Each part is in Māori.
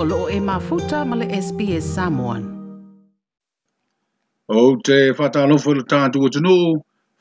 o loo e mafuta ma le SPS Samoan. O te whata alofo ila tātu o tunu,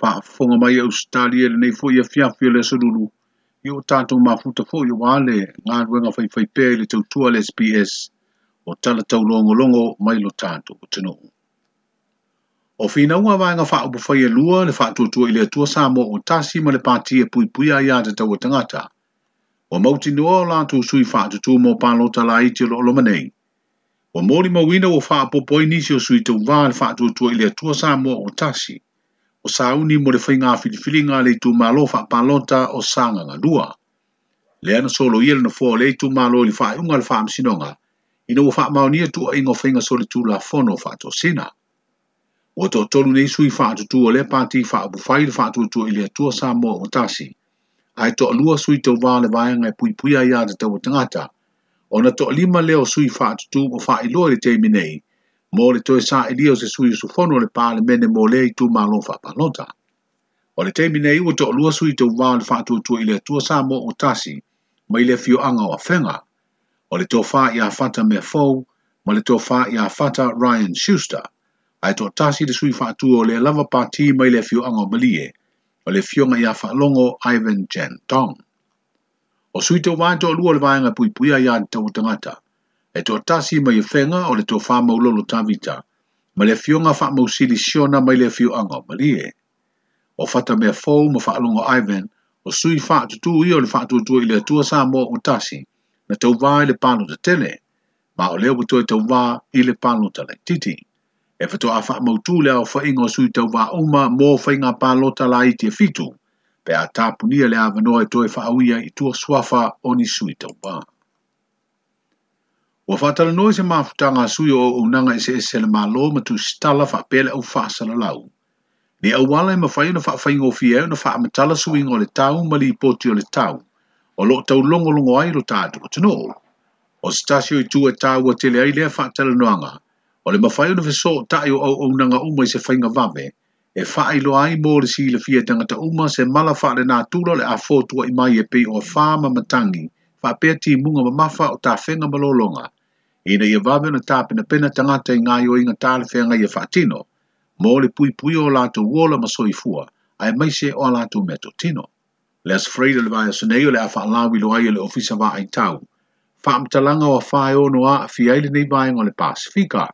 whaafonga mai au stali ele nei fo ia fiafio le sululu. Io tātu mafuta fo ia wale, ngā ruenga fai fai pē le tautua le SPS, o tala tau longo longo mai lo tātu o tunu. O fina ua wāinga wha upu whai e lua le wha tuatua i le atua sā mō o tāsi ma le pātie pui pui a iā te tau o tangata o mauti noa o lātu sui wha atu tū mō pālo tala i te lo manei. O mōri mō wina o wha apopo i nisi o sui tau wāle wha atu tū i lea tua sā mō o tasi, o sā uni mō le whai ngā whiriwhiri ngā le tū mā lo wha o sā ngā ngā lua. Lea na solo i elana fō le tū mā lo i le wha iunga le wha msinonga, i nō wha mao nia tū a ingo whai ngā soli tū la whono wha atu sina. O tō tonu nei sui wha atu tū o le pāti wha apu whai le wha atu tū i lea tua sā mō o tasi, ai to lua sui to va le vai ngai pui pui ai ata to tangata ona to lima le o sui fa tu ko fa i lori te minei mo le to sa i lio se sui su fono le pa le mene mo le i tu malo fa pa nota o le te minei u to lua sui to va le fa tu tu i le tu sa mo o tasi ma i le fio anga wa fenga o le to fa i a fata me fou ma le to fa i a fata Ryan Schuster ai to tasi le sui fa tu o le lava pa ti ma i le fio anga o malie e o le fionga ia whaalongo Ivan Jan Tong. O sui te wānto o lua le vāenga pui pui a iad tau tangata, e tō tasi mai i e whenga o le tō whāmau lolo tāwita, ma le fionga whaamau sili siona mai le fio anga ma lie. O whata mea fōu ma whaalongo Ivan, o sui whaatu tū i o le whaatu tū i le tua sā mō o tasi, na tau wā i le pānu te tele, ma o leo butoe tau wā i le pānu te le titi e fatu a wha mautu lea o whainga sui tau wā uma mō whainga pālota la i te fitu, pe a tāpunia lea wanoa e toi whaawia i tua suafa o ni sui tau wā. Ua whatala noi se māfutanga sui o unanga i se ese le mālo ma tu stala wha pele au whaasala lau. Ni au wala e mawhai na wha whainga o fie au na wha amatala sui ngō le tau ma li ipoti o le tau, o lo tau longolongo ai lo tātua tano. O stasio i tua tāua tele ai lea whaatala noanga, o le mawhai una fiso tae o au au nanga umai se whainga vame, e whae lo ai mō le sila fia tangata uma se mala wha le nā tūra le a fōtua i mai e pe o whāma matangi, wha pēr tī munga ma mawha o tā whenga malolonga, i na ia vame na tāpina pena tangata i ngā yo inga tāle whenga i a e whātino, mō le pui pui o lātu wola maso soi fua, ai mai se o lātu me tō tino. Le as freida le vaya sunei le a whaalawi lo ai o le ofisa wā ai tau, wha amtalanga o a whae o noa a fiaile nei vaya ngā le Pasifika. Pasifika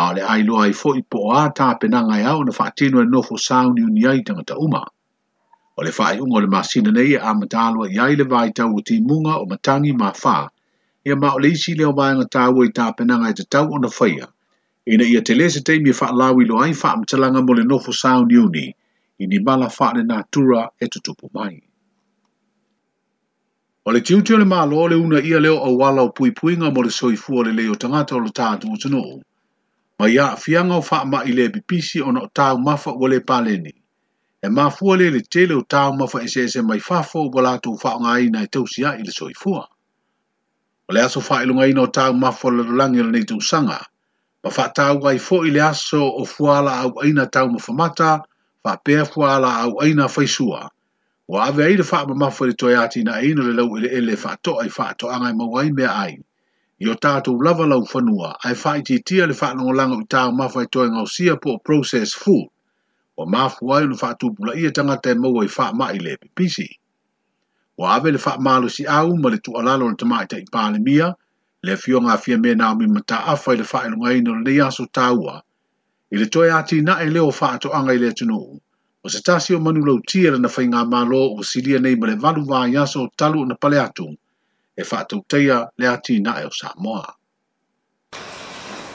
ma le ai loa i fo'i po a ta penanga i e au na whaatino e nofo saun i unia i tangata uma. O le whae ungo le masina nei a matalua i ai le vai vaitau o munga o matangi ma wha, ia ma o le isi leo mai anga tāua i e ta penanga i e tatau o na whaia. Ina ia te lese teimi e whaalau i loa i wha amtalanga mo le nofo saun uni, i ni mala whaane na tura e tutupu mai. O le tiutio le lo le una ia leo au wala o pui puinga mo le soifua le leo tangata o le tātua tunuu ma ia fianga fa ma ile bipisi e ona o no tau mafa wale paleni. E mafua le le tele o tau mafa esese e mai fafo o wala tu faa nga ina e tau sia ili soifua. O le aso faa ilunga ina tau mafa le lulangi le nei tu sanga, ma faa tau wai fo ili aso o fuala au ina tau mafa mata, faa pea fuala au aina faisua. wa ave fa ma mafa le toyati na aina le ile ele ele faa toa i faa toa ngai mawai mea aina i o tātou lava lau whanua ai whai ti tia le whaana o langa uta o mawhai toi ngau sia po process food o mafu ai le whaatu pula ia tangata e maua i wha mai le pipisi. O ave le wha malo si au ma le tu alalo le tamai ta i pāle mia le fio ngā fia me nā mi mata awhai le whaelo ngai no le aso tāua i le toi ati na e leo whaato angai le tunu o se tasi o manu lau tia le na whai ngā malo o silia nei ma le valu vā i talu na pale e whātou teia le ati na eo Samoa.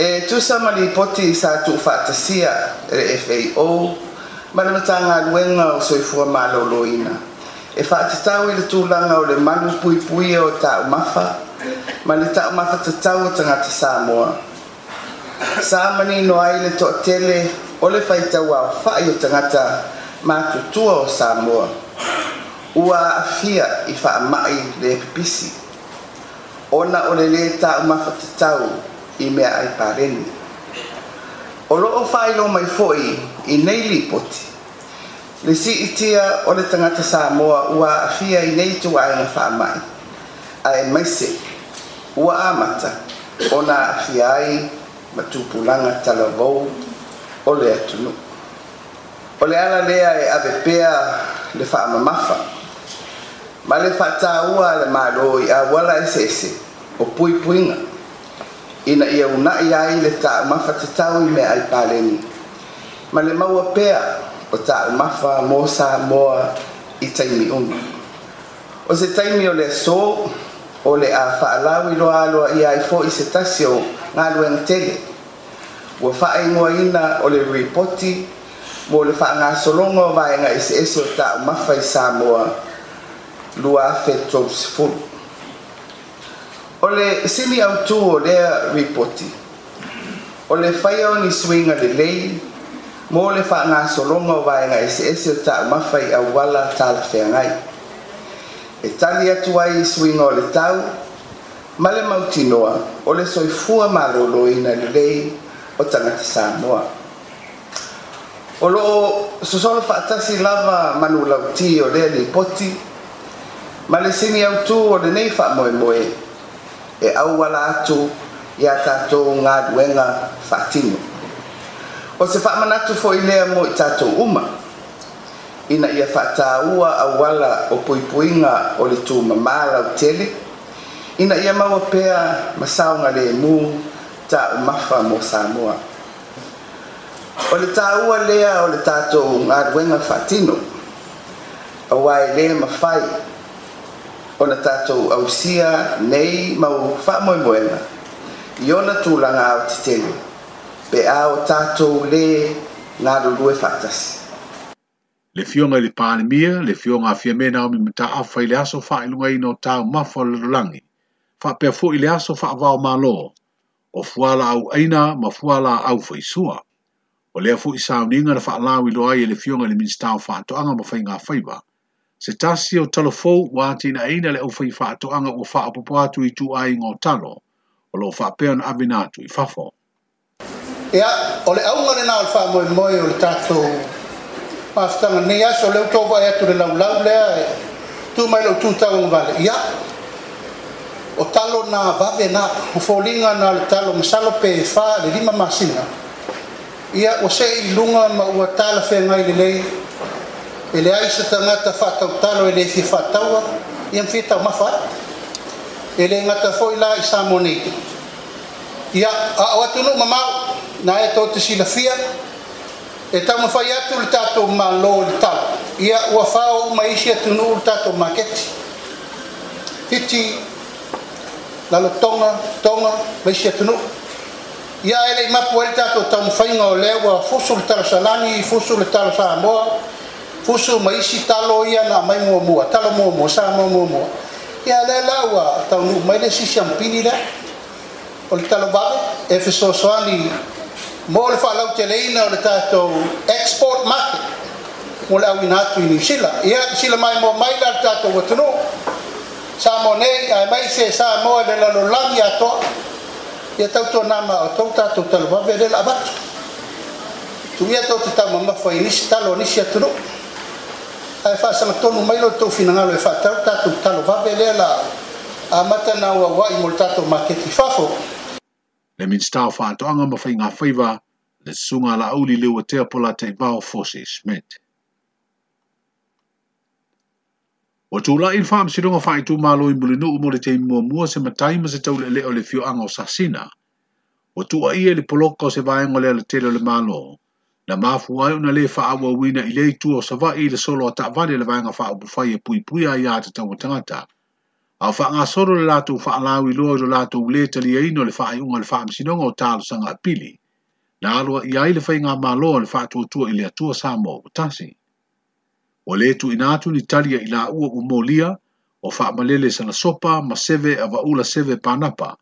E tu samali poti sa tu whātasia re FAO, manamatanga luenga o soifua māloloina. E whātatau i le tūlanga o le manu pui pui e o ta mafa, ma le ta mafa te tau tangata Samoa. Samani no ai le tō tele o le whaitau a whai o tangata mātutua o Samoa. Ua fia i wha mai le pipisi ona o le lē taʻumafatatau i mea ai pareni o loo failo mai foʻi i nei lipoti le siʻitia o le tagata samoa ua aafia i nei tuaega faamaʻi ae maise ua amata ona aafia ai ma tupulaga talavou o le atunuu o le ala lea e ave pea le faamamafa ma le faataua a le malo i auala eseese o puipuiga ina ia unaʻi ai le taʻumafa tatau i mea ai paleni ma le maua pea o taʻumafa mo samoa i taimi uma o se taimi o le aso o le a faalau i loa aloa ia ai foʻi se tasi o galuega tele ua faaigoaina o le ripoti mo le faagasologa o vaega eseese o taʻumafa i samoa lo a fetou sifulu. O le sili au tū o lea ripoti. O le whaia ni suinga le lei, mō le whaanga solonga vai vaenga e se ese o tā mawhai au wala tāla whengai. E tali atu ai suinga o le tau, ma le mautinoa o le soifua malōlōina le lei o tagata samoa o loo sosolo faatasi lava manu manulauti o lea lipoti ma le sini autū o lenei faamoemoe e auala atu iā tatou galuega faatino o se faamanatu foʻi lea mo i tatou uma ina ia faatāua auala o puipuiga o le tumamā lautele ina ia maua pea ma saoga lēmū taumafa mo samoa o le tāua lea o le tatou galuega faatino auā e lē mafai ona tatou ausia nei mau faamoemoega i ona tulaga o tetelu pe a o tatou lē galulue faatasi le fioga i le palemia le fioga afia me naomi mataafa i le aso faailugaina o taumafa o le lolagi faapea foʻi le aso faavao mālō o fuala au aina ma fuala au faisua o lea foʻi sauniga na faalau i loa ai e le fioga i le minista o faatoʻaga ma faigafaiva faiva se tasi o talo fou wā tina eina le au fai wha atoanga o wha apopo atu i tu ai ngō talo, o lo wha peon avina atu i fafo. Ia, o le aunga le nāo wha moe moe o le tato pastanga ni aso le utopo e atu le lau lau lea e tu mai lo tūtau ngā vale. Ia, o talo nā vave nā, o fōlinga nā le talo masalo pe wha le lima masina. Ia, o se i lunga ma ua tāla whengai le lei, eleai sa tagata fa atautalo e lefia faataua a aftauafaa e lē gfo la saeao atnuumama na to silaia etauafai alu ma la a is atuulalas a e lei mapuai le ttu taumafaiga lea ua fusule talasalai fusuletalsamoa usu maisi talo ia na mai mua mua, talo mua mua, sa mua mua mua. Ia le laua tau nu, mai le sisi ampini le, o le talo bade, e fiso soani, mo le whalau te leina o le tātou export market, mo le au inatu i New Zealand. Ia sila mai mua mai le tātou watunu, sa mua nei, ai mai se sa mua le lalo langi atoa, ia tau tō nama o tau tātou talo bade, le la abatu. Tu ia tau te tau mamafu, ai nisi talo, nisi atunu, nisi atunu, ae faasagatonu mai lo toufinagalo e faatau tatou talovave lea la amata na uauaʻi mo le tatou maketi fafo le minista o faatoʻaga ma faigafaiva le susuga a laʻauli le ua teapola taʻivao fose smit ua tulaʻi i le faamasinoga faaitumālo i mulinuu mo le teimuamua se matai ma se tauleʻeleʻa o le fioaga o sasina ua tuuaʻia i le poloka o se vaega lea le tele o le mālo na mafu ai ona le faaauauina i le itua o savaʻi i le solo a taavale le vaega faaupufai e puipuia iā tatau taua tagata a o faagasolo le latou faalau iloa i lo latou lē taliaina o le faaiʻuga le faamasinoga o talosaga apili pili na aloa ai le faiga mālo o le faatuatua i le atua sa mo ua tasi o lē tuuina atu ni talia i laʻua ua molia o faamalele salasopa ma seve avaula seve panapa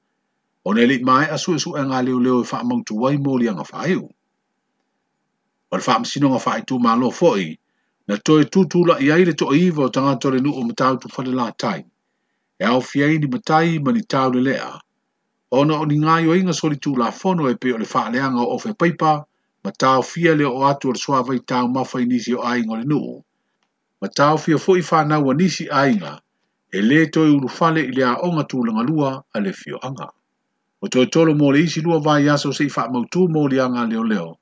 ona e lii maeʻa suʻesuʻega leo e faamautu ai moliaga faaiʻu o le faamasinoga faaitumālo foʻi na toe tutulaʻi ai le toʻaiva o tagata o le nuu o matau la latai e aofi ai ni matai ma ni taulelea ona o ni gaioiga soli e pei o le faaleaga o ofe paipa ma taofia le o atu o le suavai taumafa i nisi o aiga o le nuu ma taofia foʻi fanaua nisi aiga e lē toe ulufale i le aʻoga tulagalua a le fioaga o toetolo mo le isi lua vaiaso seʻi faamautū mo a leoleo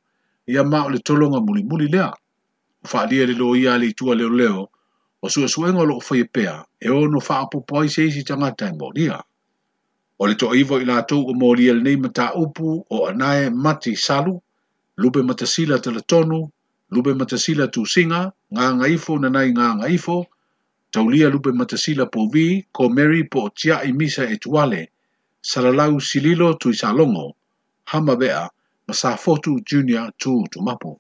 ia ma o le tolonga muli muli lea. Ufaadia le loo ia le itua leo leo, o sua suenga o loo whaipea, e, e o no faa po poi se isi tangata i e moria. O le to iwo i la tau o moria le nei mata upu o anae mati salu, lupe matasila tala tonu, lupe matasila tu singa, ngā ngaifo na nai ngā ngaifo, taulia lupe matasila po vi, ko meri po tia i misa e tuale, salalau sililo tu i salongo, hama bea ma sa fotu junior tu tu mapo.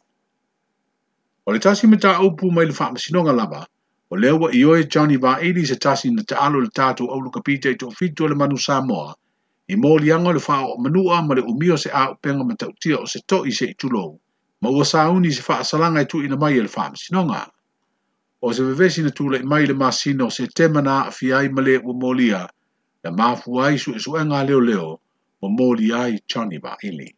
O le tasi me ta upu mai le wha masinonga lava, o le wa i oe Johnny va edi se tasi na te alo le tatu au luka pita i tu fitu le manu Samoa, i mō li anga le wha o manua ma le umio se a upenga ma tau tia o se to i se i tulou, ma ua sa uni se wha asalanga i tu ina mai e le wha masinonga. O se vevesi na tu le mai le masino se temana a fiai male ua mōlia, na mafu aisu e suenga leo leo, o mōlia i Johnny va edi.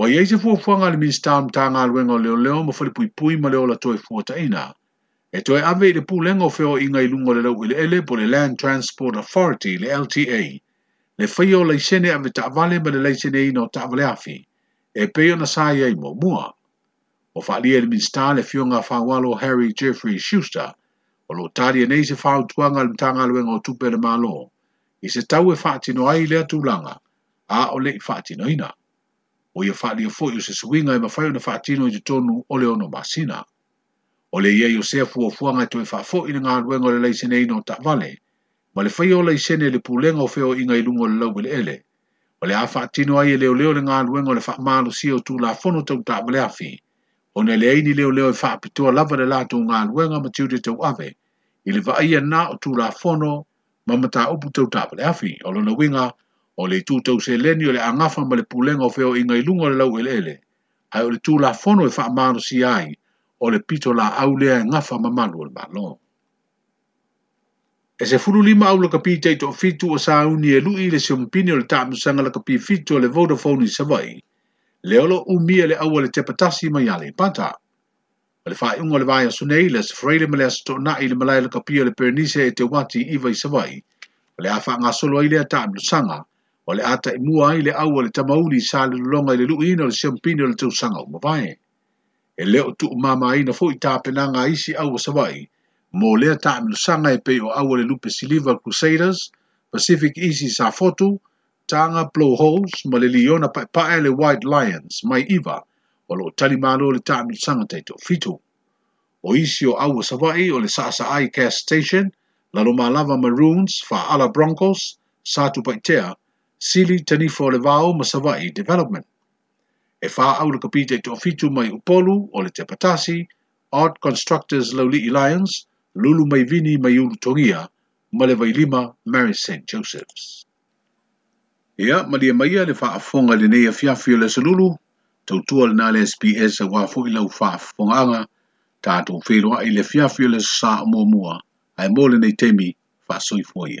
Wa iei se fua fuanga le minister mta ngā luenga leo leo ma fali pui pui ma leo la toi fuata ina. E toi ave i le pūlenga o feo inga i lungo le lau ili ele po le Land Transport Authority le LTA. Le fai o leisene ave ta ma le leisene ina o ta afi. E peo na sa iei mo mua. O fa le minister le fio ngā Harry Jeffrey Schuster o lo tari e nei se whau tuanga le mta ngā luenga o tupe le malo. I se tau e whaatino ai lea tūlanga a o le i whaatino inaa. o ia faaalia foʻi o se suiga e mafai ona faatino i te tonu o le ono masina o le ia iosea fuafuaga e toe faafoʻi le galuega o le laisineina o taʻavale ma le faia o laisene e le pulega o feoaʻiga i luga o le lau i le ele o le a faatino ai e leoleo le galuega o le faamalosia o tulafono tau taʻamaleafi ona e leai ni leoleo e faapitoa lava le latou galuega ma tiude tau ave i le vaaia na o tulafono ma mataupu tau taʻamaleafi o lona uiga o le tu tau se leni o le angafa ma le pulenga o feo inga ilunga le lau elele, ai o le tu la fono e wha maano si ai, o le pito la au lea e ngafa ma malu al malo. E se furu lima au la kapi tei to fitu o sa uni e lui le se umpini o le taamusanga la kapi fitu o le Vodafone i Savai, le olo umia le au le te patasi ma yale i pata. O le fai ungo le vai a sunei le se freile ma le asto na i le malai la kapi o le pernise e te wati iwa i Savai, le afa ngasolo ai lea taamusanga, o le ata i mua ai le au o le tamauli sa le lulonga i le lu'i ina o le siampini o le tausanga o mawae. E leo tu umama ina fo i tāpenanga isi au o sawai, mō lea tā sanga e pei o au o le lupe Silver Crusaders, Pacific Easy sa fotu, tanga Blow Holes, ma le liona pae pae le White Lions, mai iwa, o lo tali mālo le tā sanga te to fitu. O isi o au o sawai o le sasa ai Cast Station, lalo mālava Maroons, fa ala Broncos, sa tu paitea, Sili tani fo le vāo ma Savai Development. E wha au ka pite to fitu mai upolu o le te patasi, Art Constructors Lowly Alliance, lulu mai vini mai ulu tongia, ma le vai lima Mary St. Joseph's. Ia, ma lia mai le wha afonga le nei a fiafi o le salulu, tau tua le nale SPS a wha fo ilau wha afonga anga, tātou whelua i le fiafi o le sa mua mua, ai mō le nei temi wha soifoia.